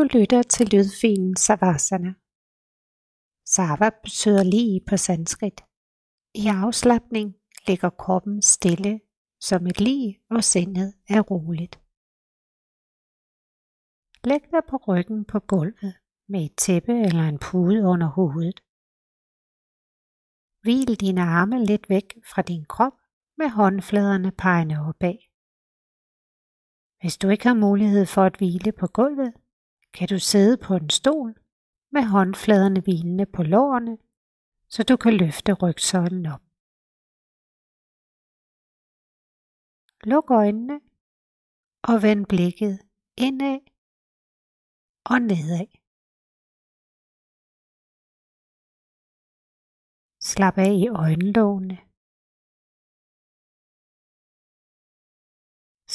Du lytter til lydfilen Savasana. Sava betyder lige på sanskrit. I afslappning ligger kroppen stille som et lig, og sindet er roligt. Læg dig på ryggen på gulvet med et tæppe eller en pude under hovedet. Hvil dine arme lidt væk fra din krop med håndfladerne pegende opad. Hvis du ikke har mulighed for at hvile på gulvet, kan du sidde på en stol med håndfladerne hvilende på lårene, så du kan løfte rygsøjlen op. Luk øjnene og vend blikket indad og nedad. Slap af i øjenlågene.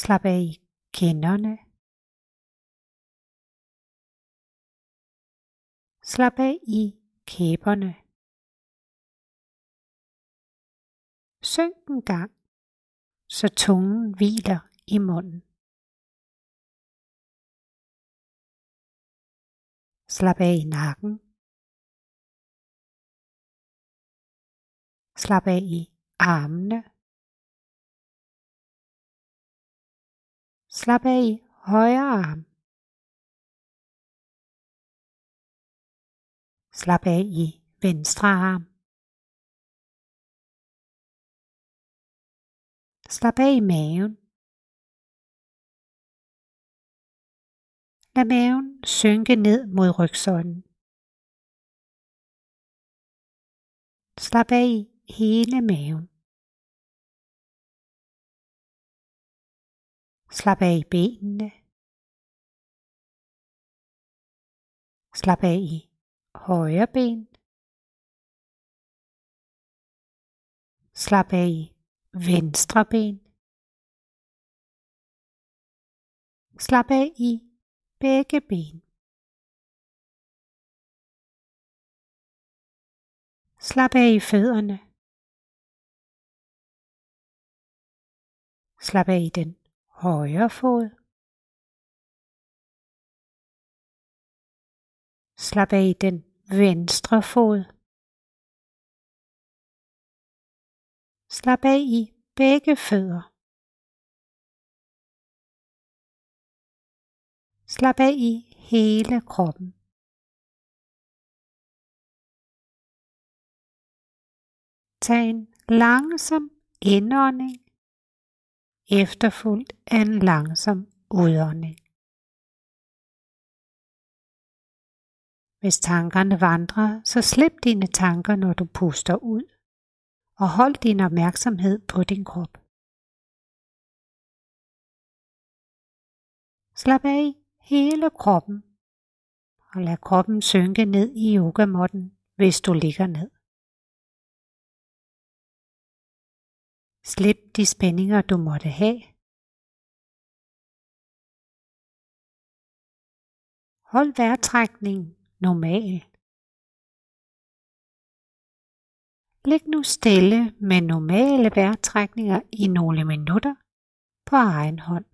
Slap af i kinderne. Slap af i kæberne. Synk en gang, så tungen hviler i munden. Slap af i nakken. Slap af i armene. Slap af i højre arm. Slap af i venstre arm. Slap af i maven. Lad maven synke ned mod rygsøjlen. Slap af i hele maven. Slap af i benene. Slap af i højre ben. Slap af i venstre ben. Slap af i begge ben. Slap af i fødderne. Slap af i den højre fod. Slap af i den venstre fod. Slap af i begge fødder. Slap af i hele kroppen. Tag en langsom indånding, efterfulgt af en langsom udånding. Hvis tankerne vandrer, så slip dine tanker, når du puster ud, og hold din opmærksomhed på din krop. Slap af hele kroppen, og lad kroppen synke ned i yogamotten, hvis du ligger ned. Slip de spændinger, du måtte have. Hold vejrtrækningen normal. Læg nu stille med normale vejrtrækninger i nogle minutter på egen hånd.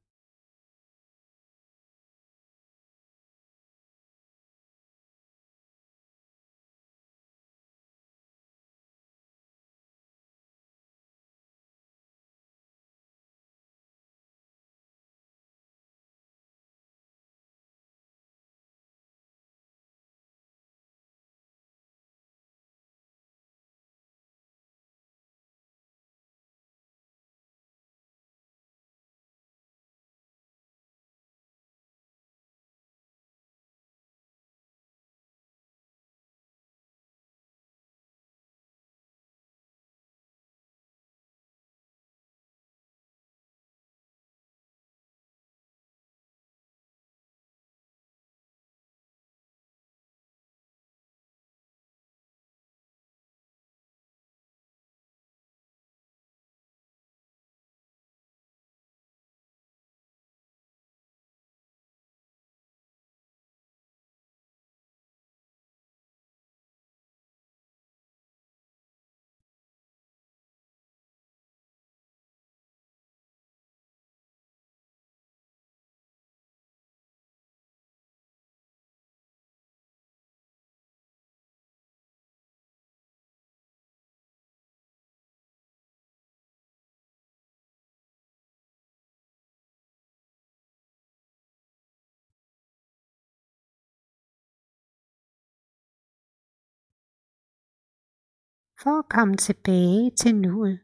For at komme tilbage til nuet.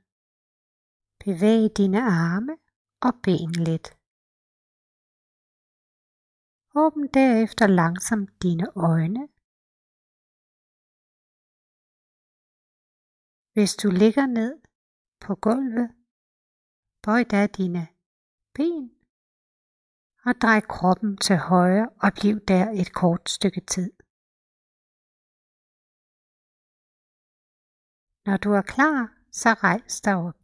Bevæg dine arme og ben lidt. Åbn derefter langsomt dine øjne. Hvis du ligger ned på gulvet, bøj da dine ben og drej kroppen til højre og bliv der et kort stykke tid. Når du er klar, så rejs dig op.